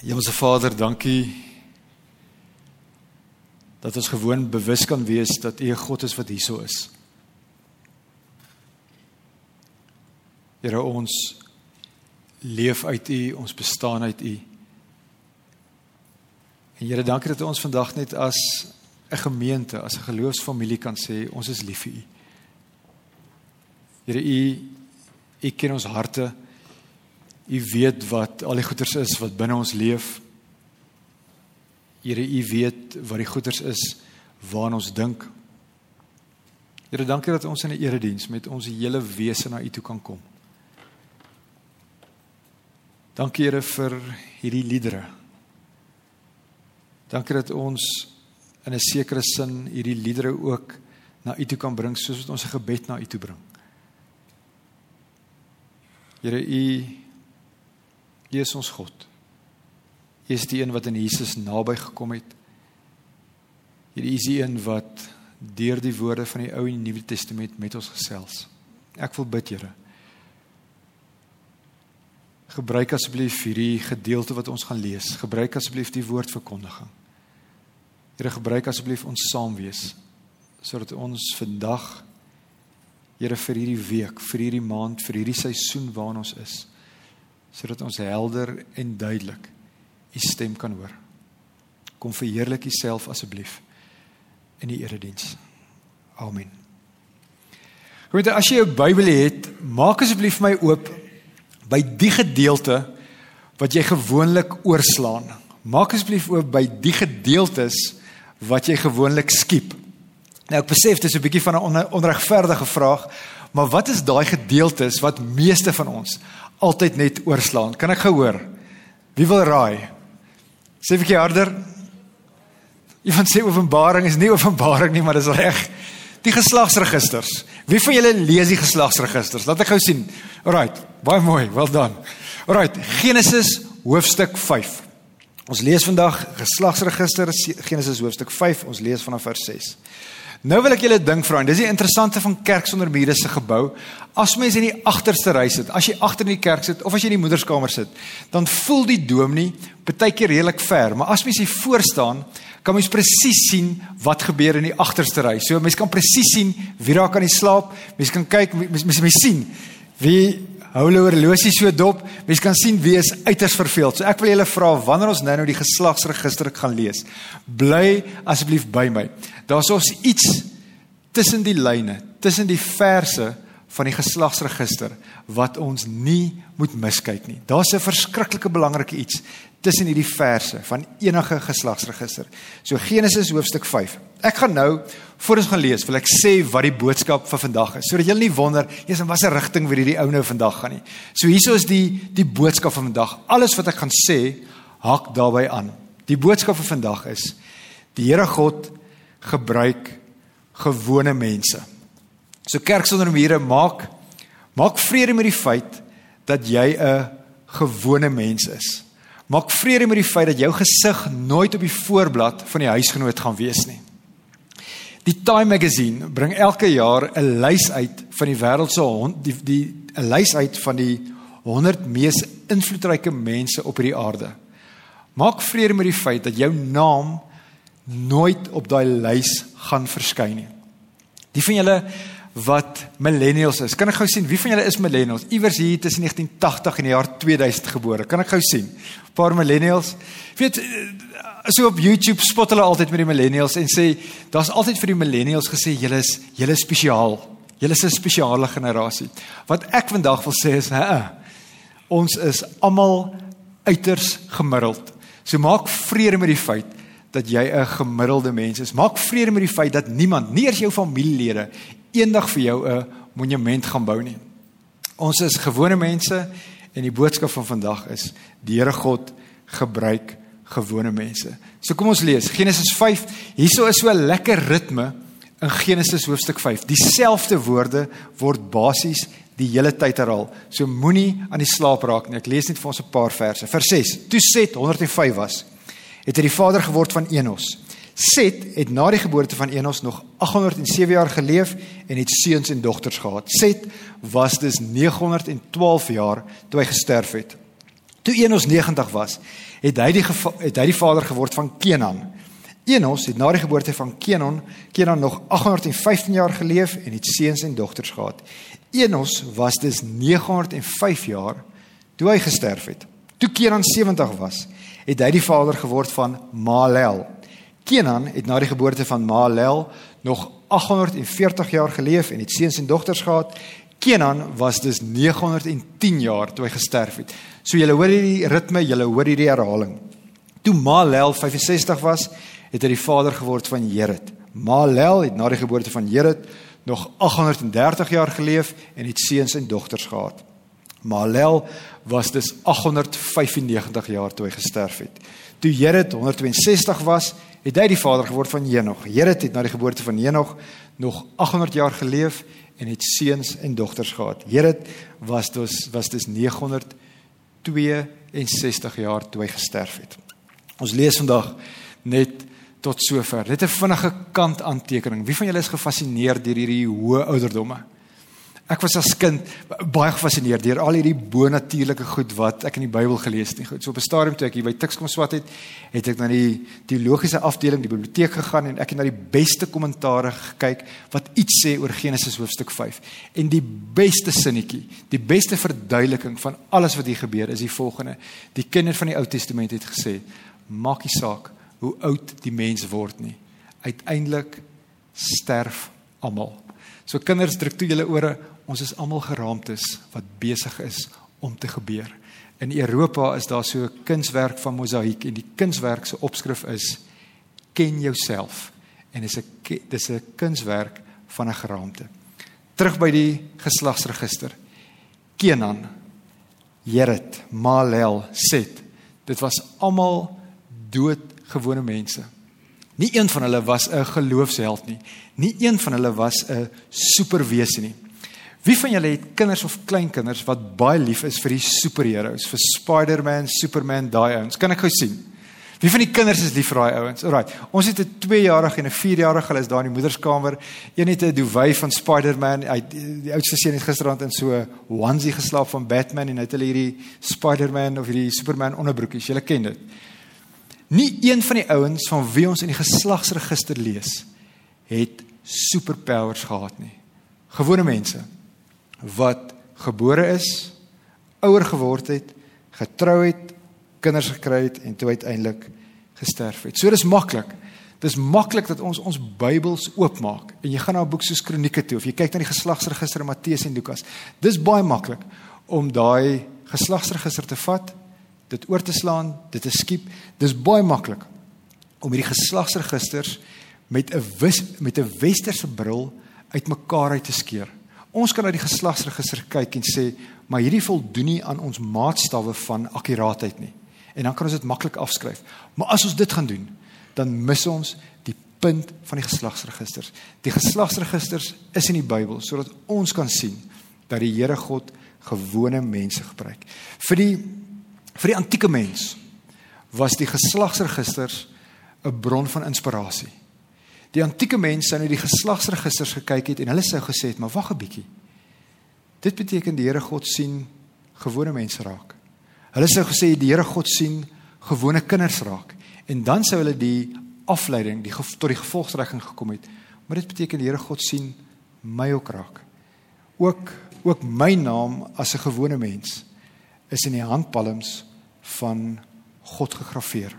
Hemelse Vader, dankie dat ons gewoon bewus kan wees dat U 'n God is wat hierso is. Here ons leef uit U, ons bestaan uit U. En Here, dankie dat ons vandag net as 'n gemeente, as 'n geloofsfamilie kan sê ons is lief vir U. Here, U U ken ons harte. U weet wat al die goeders is wat binne ons leef. Here, U weet wat die goeders is waaraan ons dink. Here, dankie dat ons in 'n erediens met ons hele wese na U toe kan kom. Dankie Here vir hierdie liedere. Dankie dat ons in 'n sekere sin hierdie liedere ook na U toe kan bring soos wat ons 'n gebed na U toe bring. Here, U U is ons God. U is die een wat in Jesus naby gekom het. Hier is die een wat deur die woorde van die Ou en Nuwe Testament met ons gesels. Ek wil bid, Here. Gebruik asseblief hierdie gedeelte wat ons gaan lees. Gebruik asseblief die woordverkondiging. Here, gebruik asseblief ons saam wees sodat ons vandag Here vir hierdie week, vir hierdie maand, vir hierdie seisoen waarin ons is, sodat ons helder en duidelik u stem kan hoor. Kom verheerlik u self asseblief in die erediens. Amen. Goed, as jy jou Bybel het, maak asseblief my oop by die gedeelte wat jy gewoonlik oorslaan. Maak asseblief oop by die gedeeltes wat jy gewoonlik skiep. Nou ek besef dis 'n bietjie van 'n onregverdige vraag, maar wat is daai gedeeltes wat meeste van ons altyd net oorslaan? Kan ek gehoor? Wie wil raai? Sê 'n bietjie harder. Iemand sê Openbaring is nie Openbaring nie, maar dis reg. Die geslagsregisters. Wie van julle lees die geslagsregisters? Laat ek gou sien. Alraight, baie mooi, well done. Alraight, Genesis hoofstuk 5. Ons lees vandag geslagsregister Genesis hoofstuk 5. Ons lees vanaf vers 6. Nou wil ek julle ding vra en dis die interessante van kerk sonder mure se gebou. As mense in die agterste ry sit, as jy agter in die kerk sit of as jy in die moederskamer sit, dan voel die dominee baie keer redelik ver, maar as mens hier voor staan, kan mens presies sien wat gebeur in die agterste ry. So mens kan presies sien wie raak aan die slaap. Mens kan kyk mens mens, mens sien wie hou hulle horlosie so dop. Mens kan sien wie is uiters verveeld. So ek wil julle vra wanneer ons nou nou die geslagsregister gaan lees, bly asseblief by my. Daar's ons iets tussen die lyne, tussen die verse van die geslagsregister wat ons nie moet miskyk nie. Daar's 'n verskriklike belangrike iets tussen hierdie verse van enige geslagsregister. So Genesis hoofstuk 5. Ek gaan nou voor ons gaan lees, wil ek sê wat die boodskap vir vandag is, sodat julle nie wonder, eers in watter rigting wil hierdie ou nou vandag gaan nie. So hieso is die die boodskap van vandag. Alles wat ek gaan sê, hak daarbey aan. Die boodskap vir vandag is die Here God gebruik gewone mense. So kerk sonder mure maak maak vrede met die feit dat jy 'n gewone mens is. Maak vrede met die feit dat jou gesig nooit op die voorblad van die huisgenoot gaan wees nie. Die Time Magazine bring elke jaar 'n lys uit van die wêreld se die die 'n lys uit van die 100 mees invloedryke mense op hierdie aarde. Maak vrede met die feit dat jou naam nooit op daai lys gaan verskyn nie. Die van julle wat millennials is. Kan ek gou sien wie van julle is millennials? Iewers hier tussen 1980 en die jaar 2000 gebore. Kan ek gou sien? 'n Paar millennials. Weet so op YouTube spot hulle altyd met die millennials en sê daar's altyd vir die millennials gesê julle is julle is spesiaal. Julle is 'n spesiale generasie. Wat ek vandag wil sê is, hè, ons is almal uiters gemiddeld. So maak vrede met die feit dat jy 'n gemiddelde mens is. Maak vrede met die feit dat niemand, nie eers jou familielede, eendag vir jou 'n monument gaan bou nie. Ons is gewone mense en die boodskap van vandag is die Here God gebruik gewone mense. So kom ons lees Genesis 5. Hierso is so 'n lekker ritme in Genesis hoofstuk 5. Dieselfde woorde word basies die hele tyd herhaal. So moenie aan die slaap raak nie. Ek lees net vir ons 'n paar verse. Vers 6. Toe Set 105 was, het hy die vader geword van Enos. Set het na die geboorte van Enos nog 807 jaar geleef en het seuns en dogters gehad. Set was dus 912 jaar toe hy gesterf het. Toe Enos 90 was, het hy die het hy die vader geword van Kenan. Enos het na die geboorte van Kenan, Kenan nog 815 jaar geleef en het seuns en dogters gehad. Enos was dus 905 jaar toe hy gesterf het. Toe Kenan 70 was, het hy die vader geword van Malel. Kenan het na die geboorte van Malel nog 840 jaar geleef en het seuns en dogters gehad. Kenan was dus 910 jaar toe hy gesterf het. So julle hoor hierdie ritme, julle hoor hierdie herhaling. Toe Malel 65 was, het hy die vader geword van Jered. Malel het na die geboorte van Jered nog 830 jaar geleef en het seuns en dogters gehad. Malel was dus 895 jaar toe hy gesterf het. Toe Jered 162 was, het hy die vader geword van Henog. Jered het na die geboorte van Henog nog 800 jaar geleef en het seuns en dogters gehad. Jered was dus was dus 962 jaar toe hy gesterf het. Ons lees vandag net tot sover. Dit 'n vinnige kant aantekening. Wie van julle is gefassineer deur hierdie hoë ouderdomme? Ek was as kind baie gefassineerd deur al hierdie bonatuurlike goed wat ek in die Bybel gelees het. Goed, so op 'n stadium toe ek hier by Tuks kom swat het, het ek na die teologiese afdeling, die biblioteek gegaan en ek het na die beste kommentare gekyk wat iets sê oor Genesis hoofstuk 5. En die beste sinnetjie, die beste verduideliking van alles wat hier gebeur is die volgende. Die kinders van die Ou Testament het gesê: "Maak nie saak hoe oud die mens word nie. Uiteindelik sterf almal." So kinders druk toe julle ore ons is almal geraamtes wat besig is om te gebeur. In Europa is daar so 'n kunswerk van mosaïek en die kunswerk se opskrif is ken jouself en dis 'n dis 'n kunswerk van 'n geraamte. Terug by die geslagsregister. Kenan, Jered, Malel, Set. Dit was almal doodgewone mense. Nie een van hulle was 'n geloofsheld nie. Nie een van hulle was 'n superwese nie. Wie van julle het kinders of kleinkinders wat baie lief is vir die superheroes, vir Spider-Man, Superman, daai ouens? Kan ek gou sien? Wie van die kinders is lief vir daai ouens? Alraai. Ons het 'n 2-jarige en 'n 4-jarige, hulle is daar in die moederskamer. Een het 'n duvet van Spider-Man. Hy die oudste seun het gisteraand in so 'n onesie geslaap van Batman en hy het hulle hierdie Spider-Man of hierdie Superman onderbroekies. Julle ken dit. Nie een van die ouens van wie ons in die geslagsregister lees het superpowers gehad nie. Gewone mense wat gebore is, ouer geword het, getrou het, kinders gekry het en toe uiteindelik gesterf het. So dis maklik. Dis maklik dat ons ons Bybels oopmaak en jy gaan na 'n boek soos Kronieke toe of jy kyk na die geslagsregister Matteus en Lukas. Dis baie maklik om daai geslagsregister te vat, dit oor te slaan, dit te skiep. Dis baie maklik om hierdie geslagsregisters met 'n met 'n westerse bril uitmekaar uit te skeer. Ons kan na die geslagsregister kyk en sê, maar hierdie voldoen nie aan ons maatstawwe van akkuraatheid nie. En dan kan ons dit maklik afskryf. Maar as ons dit gaan doen, dan mis ons die punt van die geslagsregisters. Die geslagsregisters is in die Bybel sodat ons kan sien dat die Here God gewone mense gebruik. Vir die vir die antieke mens was die geslagsregisters 'n bron van inspirasie. Die antieke mense het na die geslagsregisters gekyk het en hulle sou gesê het, maar wag 'n bietjie. Dit beteken die Here God sien gewone mense raak. Hulle sou gesê die Here God sien gewone kinders raak. En dan sou hulle die afleiding, die tot die gevolgtrekking gekom het. Maar dit beteken die Here God sien my ook raak. Ook ook my naam as 'n gewone mens is in die handpalms van God gegraveer.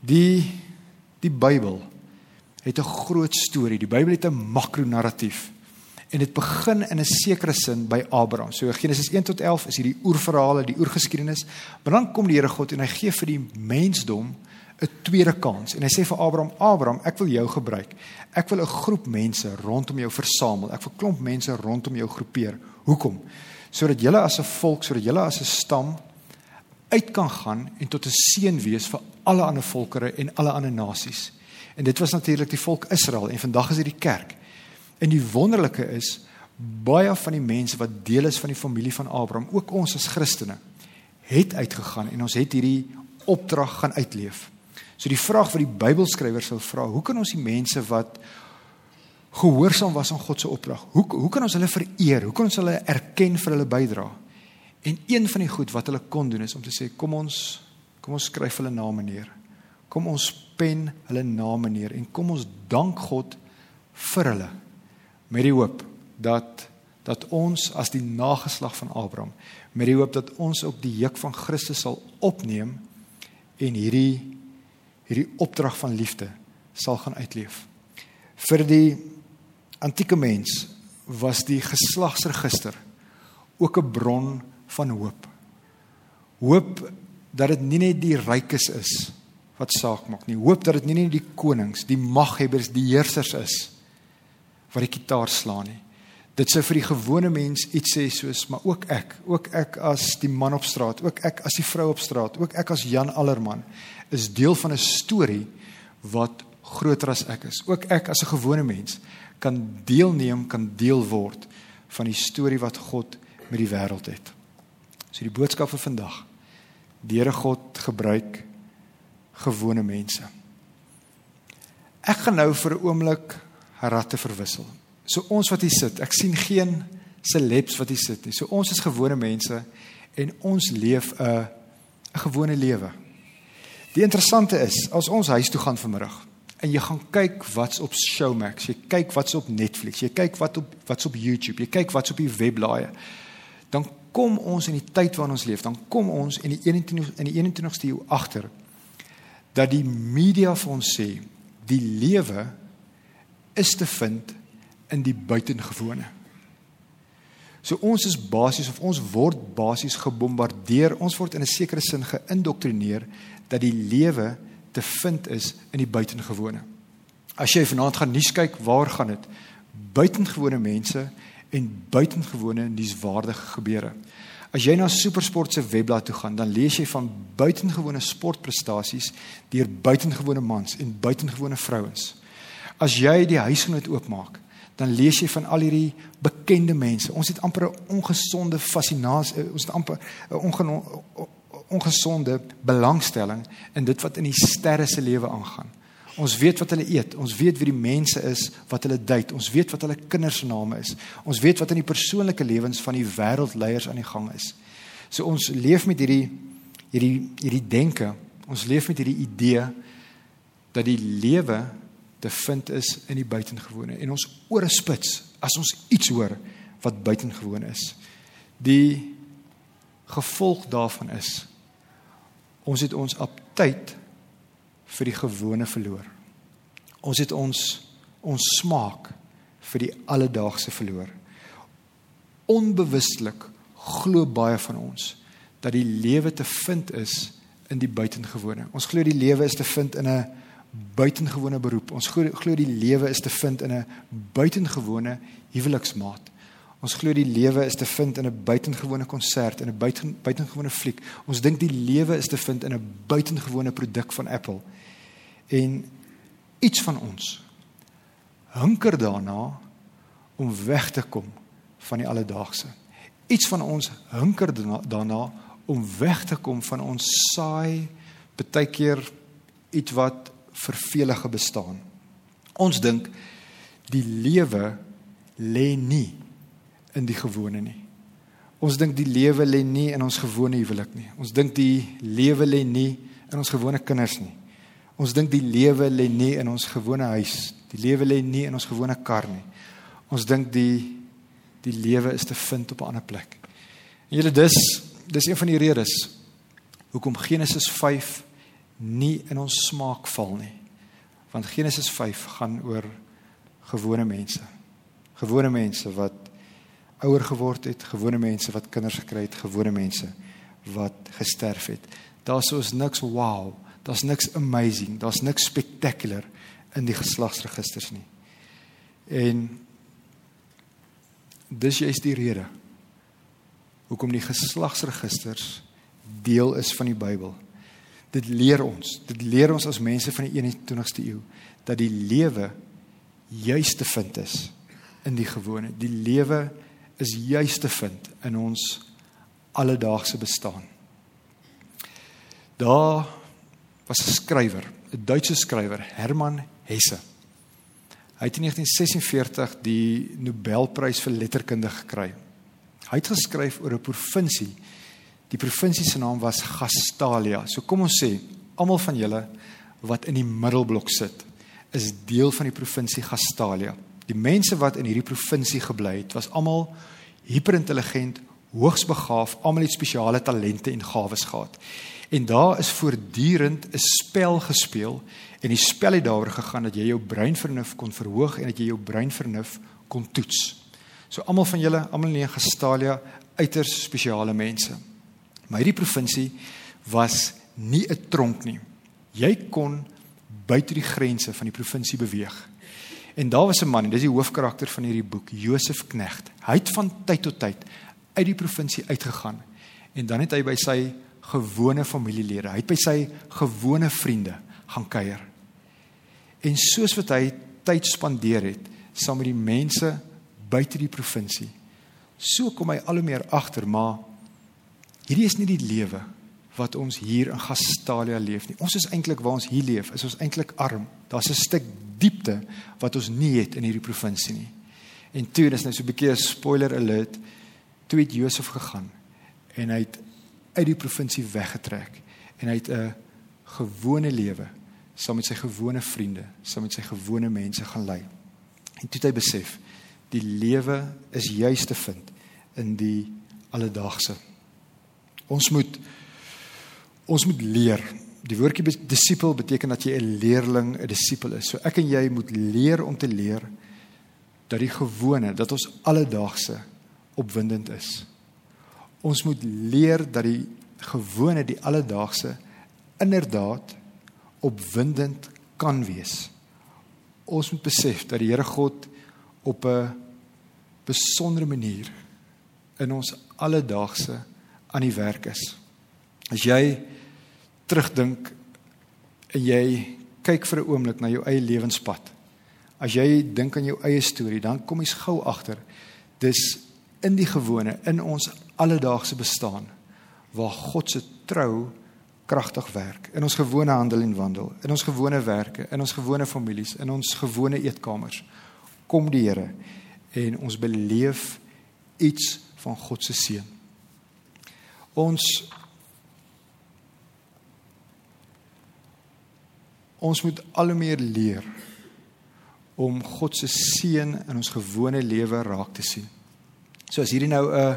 Die die Bybel het 'n groot storie. Die Bybel het 'n makronarratief. En dit begin in 'n sekere sin by Abraham. So Genesis 1 tot 11 is hierdie oerverhale, die oergeskiedenis. Maar dan kom die Here God en hy gee vir die mensdom 'n tweede kans. En hy sê vir Abraham: "Abraham, ek wil jou gebruik. Ek wil 'n groep mense rondom jou versamel. Ek wil klomp mense rondom jou groepeer. Hoekom? Sodat julle as 'n volk, sodat julle as 'n stam uit kan gaan en tot 'n seën wees vir alle ander volkere en alle ander nasies." En dit was natuurlik die volk Israel en vandag is dit die kerk. En die wonderlike is baie van die mense wat deel is van die familie van Abraham, ook ons as Christene, het uitgegaan en ons het hierdie opdrag gaan uitleef. So die vraag wat die Bybelskrywers sou vra, hoe kan ons die mense wat gehoorsaam was aan God se opdrag, hoe hoe kan ons hulle vereer? Hoe kan ons hulle erken vir hulle bydrae? En een van die goed wat hulle kon doen is om te sê kom ons kom ons skryf hulle name neer. Kom ons pen hulle name neer en kom ons dank God vir hulle met die hoop dat dat ons as die nageslag van Abraham met die hoop dat ons op die juk van Christus sal opneem en hierdie hierdie opdrag van liefde sal gaan uitleef. Vir die antieke mens was die geslagsregister ook 'n bron van hoop. Hoop dat dit nie net die rykes is wat saak maak nie. Hoop dat dit nie net die konings, die maghebbers, die heersers is wat die kitaar slaan nie. Dit sou vir die gewone mens iets sê soos maar ook ek, ook ek as die man op straat, ook ek as die vrou op straat, ook ek as Jan Allerman is deel van 'n storie wat groter as ek is. Ook ek as 'n gewone mens kan deelneem, kan deel word van die storie wat God met die wêreld het. So die boodskap vir vandag. Die Here God gebruik gewone mense. Ek gaan nou vir 'n oomblik ratte verwissel. So ons wat hier sit, ek sien geen celebs wat hier sit nie. So ons is gewone mense en ons leef 'n 'n gewone lewe. Die interessante is, as ons huis toe gaan vanmiddag en jy gaan kyk wat's op Showmax, jy kyk wat's op Netflix, jy kyk wat op wat's op YouTube, jy kyk wat's op die webblaaie, dan kom ons in die tyd waarin ons leef, dan kom ons in die 21 in die 21ste eeu agter dat die media vir ons sê die lewe is te vind in die buitengewone. So ons is basies of ons word basies gebombardeer, ons word in 'n sekere sin geïndoktrineer dat die lewe te vind is in die buitengewone. As jy vanaand gaan nuus kyk, waar gaan dit? Buitengewone mense en buitengewone nuuswaardige gebeure. As jy na SuperSport se webblad toe gaan, dan lees jy van buitengewone sportprestasies deur buitengewone mans en buitengewone vrouens. As jy die huisgenoot oopmaak, dan lees jy van al hierdie bekende mense. Ons het amper 'n ongesonde fascinasie, ons het amper 'n ongesonde belangstelling in dit wat in die sterre se lewe aangaan. Ons weet wat hulle eet, ons weet wie die mense is wat hulle date, ons weet wat hulle kinders se name is. Ons weet wat in die persoonlike lewens van die wêreldleiers aan die gang is. So ons leef met hierdie hierdie hierdie denke, ons leef met hierdie idee dat die lewe te vind is in die buitengewone en ons ore spits as ons iets hoor wat buitengewoon is. Die gevolg daarvan is Ons het ons aptyd vir die gewone verloor. Ons het ons ons smaak vir die alledaagse verloor. Onbewustelik glo baie van ons dat die lewe te vind is in die buitengewone. Ons glo die lewe is te vind in 'n buitengewone beroep. Ons glo die lewe is te vind in 'n buitengewone huweliksmaat. Ons glo die lewe is te vind in 'n buitengewone konsert en 'n buiten buitengewone fliek. Ons dink die lewe is te vind in 'n buitengewone produk van Apple. En iets van ons hunker daarna om weg te kom van die alledaagse. Iets van ons hunker daarna om weg te kom van ons saai baie keer iets wat vervelige bestaan. Ons dink die lewe lê nie in die gewone nie. Ons dink die lewe lê nie in ons gewone huwelik nie. Ons dink die lewe lê nie in ons gewone kinders nie. Ons dink die lewe lê nie in ons gewone huis. Die lewe lê nie in ons gewone kar nie. Ons dink die die lewe is te vind op 'n ander plek. En julle dis dis een van die redes hoekom Genesis 5 nie in ons smaak val nie. Want Genesis 5 gaan oor gewone mense. Gewone mense wat ouer geword het, gewone mense wat kinders gekry het, gewone mense wat gesterf het. Daar's soos niks wow, daar's niks amazing, daar's niks spectacular in die geslagsregisters nie. En dis juist die rede hoekom die geslagsregisters deel is van die Bybel. Dit leer ons, dit leer ons as mense van die 21ste eeu dat die lewe juis te vind is in die gewone. Die lewe is juis te vind in ons alledaagse bestaan. Daar was 'n skrywer, 'n Duitse skrywer, Hermann Hesse. Hy het in 1946 die Nobelprys vir letterkunde gekry. Hy het geskryf oor 'n provinsie. Die provinsie se naam was Gastalia. So kom ons sê, almal van julle wat in die middelblok sit, is deel van die provinsie Gastalia. Die mense wat in hierdie provinsie gebly het, was almal hiperintelligent, hoogs begaaf, almal het spesiale talente en gawes gehad. En daar is voortdurend 'n spel gespeel en die spel het daaroor gegaan dat jy jou breinvernuf kon verhoog en dat jy jou breinvernuf kon toets. So almal van julle, almal in Gastalia, uiters spesiale mense. Maar hierdie provinsie was nie 'n tronk nie. Jy kon buite die grense van die provinsie beweeg. En daar was 'n man, dis die hoofkarakter van hierdie boek, Josef Knecht. Hy het van tyd tot tyd uit die provinsie uitgegaan en dan het hy by sy gewone familielede, hy het by sy gewone vriende gaan kuier. En soos wat hy tyd spandeer het saam met die mense buite die provinsie, so kom hy al hoe meer agter maar hierdie is nie die lewe wat ons hier in Gastalia leef nie. Ons is eintlik waar ons hier leef, is ons eintlik arm. Daar's 'n stuk diepte wat ons nie het in hierdie provinsie nie. En toe, dis nou so 'n bietjie 'n spoiler alert, toe het Josef gegaan en hy het uit die provinsie weggetrek en hy het 'n gewone lewe saam met sy gewone vriende, saam met sy gewone mense gaan lei. En toe het hy besef die lewe is juis te vind in die alledaagse. Ons moet ons moet leer. Die woordjie disipel beteken dat jy 'n leerling, 'n disipel is. So ek en jy moet leer om te leer dat die gewone, dat ons alledaagse opwindend is. Ons moet leer dat die gewone, die alledaagse inderdaad opwindend kan wees. Ons moet besef dat die Here God op 'n besondere manier in ons alledaagse aan die werk is. As jy terugdink en jy kyk vir 'n oomblik na jou eie lewenspad. As jy dink aan jou eie storie, dan kom jy gou agter dis in die gewone in ons alledaagse bestaan waar God se trou kragtig werk in ons gewone handel en wandel, in ons gewone werke, in ons gewone families, in ons gewone eetkamers. Kom die Here en ons beleef iets van God se seën. Ons ons moet al hoe meer leer om God se seën in ons gewone lewe raak te sien. So as hierdie nou 'n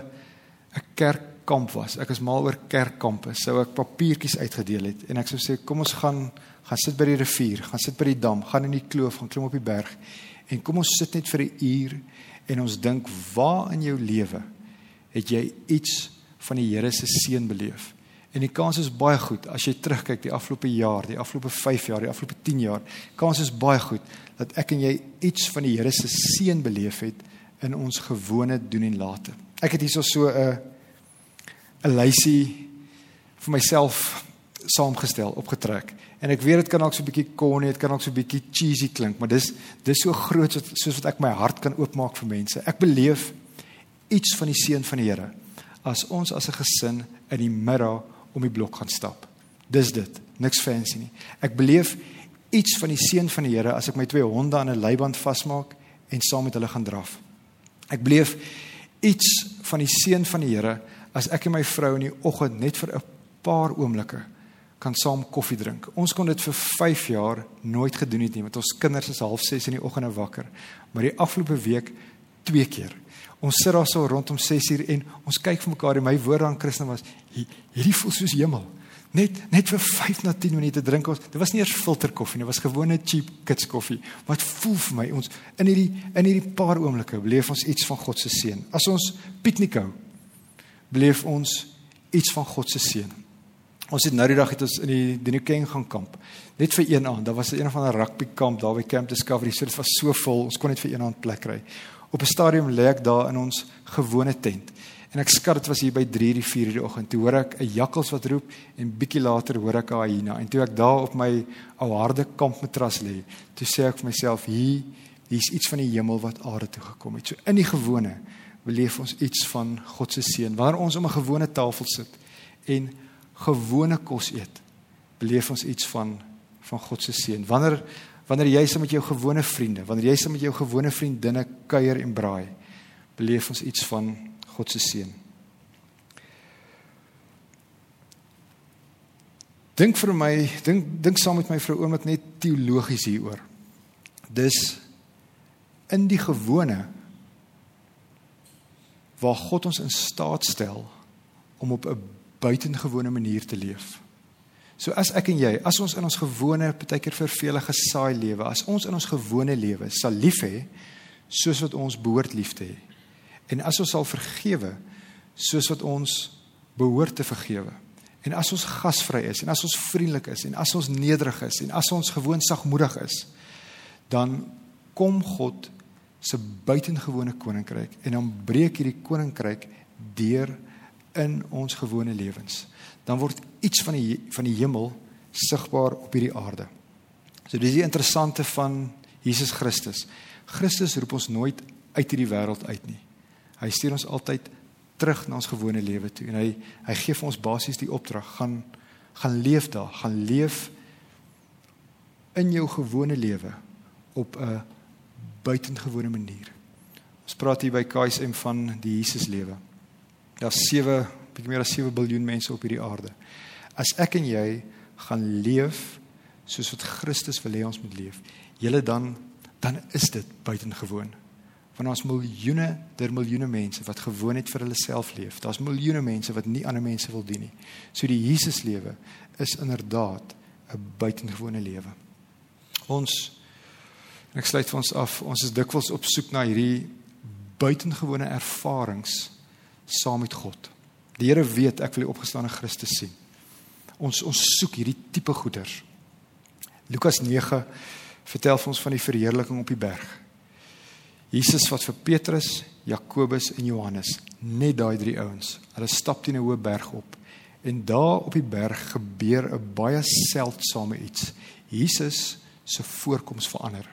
'n kerkkamp was, ek is mal oor kerkkampe, sou ek papiertjies uitgedeel het en ek sou sê kom ons gaan gaan sit by die rivier, gaan sit by die dam, gaan in die kloof, gaan klim op die berg en kom ons sit net vir 'n uur en ons dink waar in jou lewe het jy iets van die Here se seën beleef? En die kans is baie goed as jy terugkyk die afgelope jaar, die afgelope 5 jaar, die afgelope 10 jaar. Kans is baie goed dat ek en jy iets van die Here se seën beleef het in ons gewone doen en late. Ek het hierso so 'n 'n lysie vir myself saamgestel, opgetrek. En ek weet dit kan dalk so 'n bietjie corny, dit kan dalk so 'n bietjie cheesy klink, maar dis dis so groot soos soos wat ek my hart kan oopmaak vir mense. Ek beleef iets van die seën van die Here as ons as 'n gesin in die middag om die blok gaan stap. Dis dit, niks fancy nie. Ek beleef iets van die seën van die Here as ek my twee honde aan 'n leiband vasmaak en saam met hulle gaan draf. Ek beleef iets van die seën van die Here as ek en my vrou in die oggend net vir 'n paar oomblikke kan saam koffie drink. Ons kon dit vir 5 jaar nooit gedoen het nie want ons kinders is half 6 in die oggende wakker. Maar die afgelope week twee keer. Ons sit daar so rondom 6uur en ons kyk vir mekaar en my woord aan Christen was hierdie voel soos hemel. Net net vir 5 na 10 minute drink ons. Dit was nie eers filterkoffie nie, dit was gewone cheap kids koffie. Wat voel vir my ons in hierdie in hierdie paar oomblikke beleef ons iets van God se seën. As ons piknik hou, beleef ons iets van God se seën. Ons het nou die dag het ons in die Dinokeng gaan kamp. Net vir een aand. Daar was 'n een van 'n rugby kamp daar by Camp Discovery. So dit was so vol. Ons kon net vir een aand plek kry. Op 'n stadium lê ek daar in ons gewone tent. En ek skat dit was hier by 3:00 die 4:00 die oggend. Toe hoor ek 'n jakkals wat roep en bietjie later hoor ek 'n hyena. En toe ek daar op my ou harde kampmatras lê, toe sê ek vir myself, hier hier's iets van die hemel wat aarde toe gekom het. So in die gewone beleef ons iets van God se seën. Waar ons om 'n gewone tafel sit en gewone kos eet, beleef ons iets van van God se seën. Wanneer wanneer jy saam met jou gewone vriende, wanneer jy saam met jou gewone vriendinne kuier en braai, beleef ons iets van God se seën. Dink vir my, dink dink saam met my vir 'n oomblik net teologies hieroor. Dis in die gewone waar God ons in staat stel om op 'n buitengewone manier te leef. So as ek en jy, as ons in ons gewone, partykeer vervelige saai lewe, as ons in ons gewone lewe sal lief hê soos wat ons behoort lief te hê. En as ons sal vergewe soos wat ons behoort te vergewe. En as ons gasvry is en as ons vriendelik is en as ons nederig is en as ons gewoon sagmoedig is, dan kom God se buitengewone koninkryk en dan breek hierdie koninkryk deur in ons gewone lewens. Dan word iets van die van die hemel sigbaar op hierdie aarde. So dis die interessante van Jesus Christus. Christus roep ons nooit uit hierdie wêreld uit nie. Hy stuur ons altyd terug na ons gewone lewe toe en hy hy gee vir ons basies die opdrag gaan gaan leef daar, gaan leef in jou gewone lewe op 'n buitengewone manier. Ons praat hier by KSM van die Jesus lewe. Daar's 7, bietjie meer as 7 miljard mense op hierdie aarde. As ek en jy gaan leef soos wat Christus wil hê ons moet leef, julle dan dan is dit buitengewoon. Want daar's miljoene der miljoene mense wat gewoon net vir hulle self leef. Daar's miljoene mense wat nie ander mense wil dien nie. So die Jesus lewe is inderdaad 'n buitengewone lewe. Ons En ek sluit vir ons af. Ons is dikwels op soek na hierdie buitengewone ervarings saam met God. Die Here weet ek wil die opgestane Christus sien. Ons ons soek hierdie tipe goeders. Lukas 9 vertel vir ons van die verheerliking op die berg. Jesus wat vir Petrus, Jakobus en Johannes, net daai drie ouens, hulle stap teen 'n hoë berg op. En daar op die berg gebeur 'n baie seldsame iets. Jesus se voorkoms verander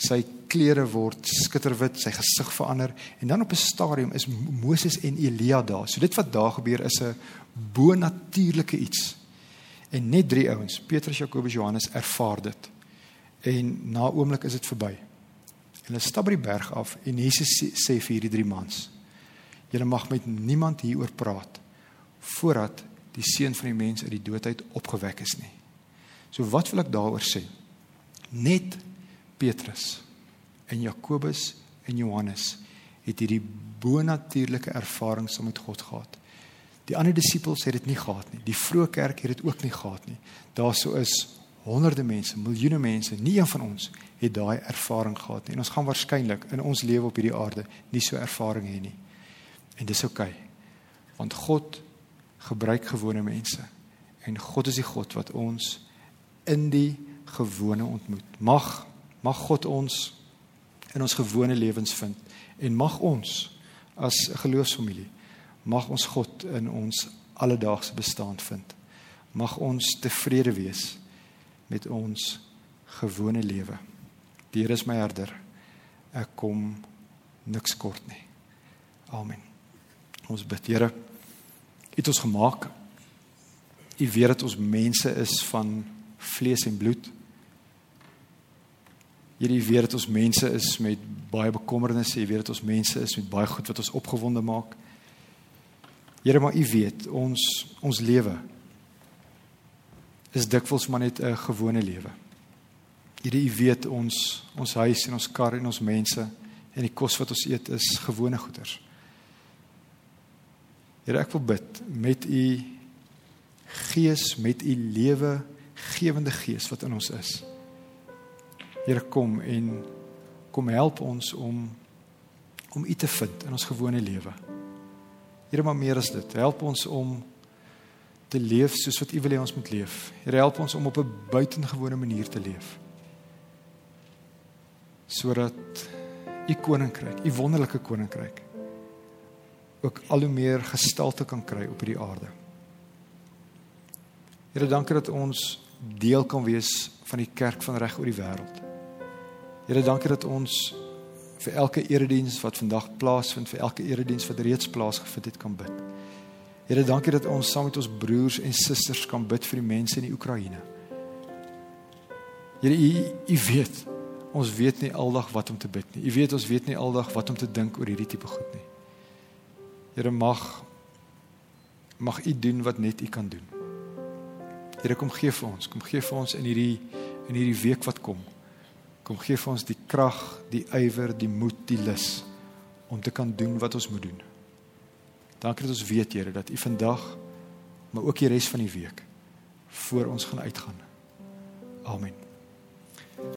sy klere word skitterwit, sy gesig verander en dan op 'n stadium is Moses en Elia daar. So dit wat daar gebeur is 'n bonatuurlike iets. En net drie ouens, Petrus, Jakobus, Johannes ervaar dit. En na oomblik is dit verby. Hulle stap by die berg af en Jesus sê, sê vir hierdie drie mans: "Julle mag met niemand hieroor praat voordat die seun van die mens uit die dood uit opgewek is nie." So wat wil ek daaroor sê? Net Petrus en Jakobus en Johannes het hierdie bonatuurlike ervaring saam met God gehad. Die ander disippels het dit nie gehad nie. Die vroeë kerk het dit ook nie gehad nie. Daar sou is honderde mense, miljoene mense, nie een van ons het daai ervaring gehad nie. En ons gaan waarskynlik in ons lewe op hierdie aarde nie so ervaring hê nie. En dis oukei. Okay, want God gebruik gewone mense. En God is die God wat ons in die gewone ontmoet. Mag Mag God ons in ons gewone lewens vind en mag ons as 'n geloofsfamilie mag ons God in ons alledaagse bestaan vind. Mag ons tevrede wees met ons gewone lewe. Die Here is my herder. Ek kom niks kort nie. Amen. Ons bid, Here, U het ons gemaak. U weet dat ons mense is van vlees en bloed. Hierdie weet dat ons mense is met baie bekommernisse, jy weet dat ons mense is met baie goed wat ons opgewonde maak. Here, maar U weet, ons ons lewe is dikwels maar net 'n gewone lewe. Here, U weet ons ons huis en ons kar en ons mense en die kos wat ons eet is gewone goeders. Here, ek wil bid met U Gees, met U lewe gewende Gees wat in ons is. Here kom en kom help ons om om U te vind in ons gewone lewe. Here maar meer as dit, help ons om te leef soos wat U wil hê ons moet leef. Here help ons om op 'n buitengewone manier te leef. Sodat U koninkryk, U wonderlike koninkryk ook al hoe meer gestalte kan kry op hierdie aarde. Here, dankie dat ons deel kan wees van die kerk van reg oor die wêreld. Here, dankie dat ons vir elke erediens wat vandag plaasvind, vir elke erediens wat reeds plaasgevind het, kan bid. Here, dankie dat ons saam met ons broers en susters kan bid vir die mense in die Oekraïne. Here, u, u weet, ons weet nie aldag wat om te bid nie. U weet ons weet nie aldag wat om te dink oor hierdie tipe goed nie. Here mag mag U doen wat net U kan doen. Here kom gee vir ons, kom gee vir ons in hierdie in hierdie week wat kom. Kom gee vir ons die krag, die ywer, die moed, die lus om te kan doen wat ons moet doen. Dankie dat ons weet Here dat U vandag maar ook die res van die week voor ons gaan uitgaan. Amen.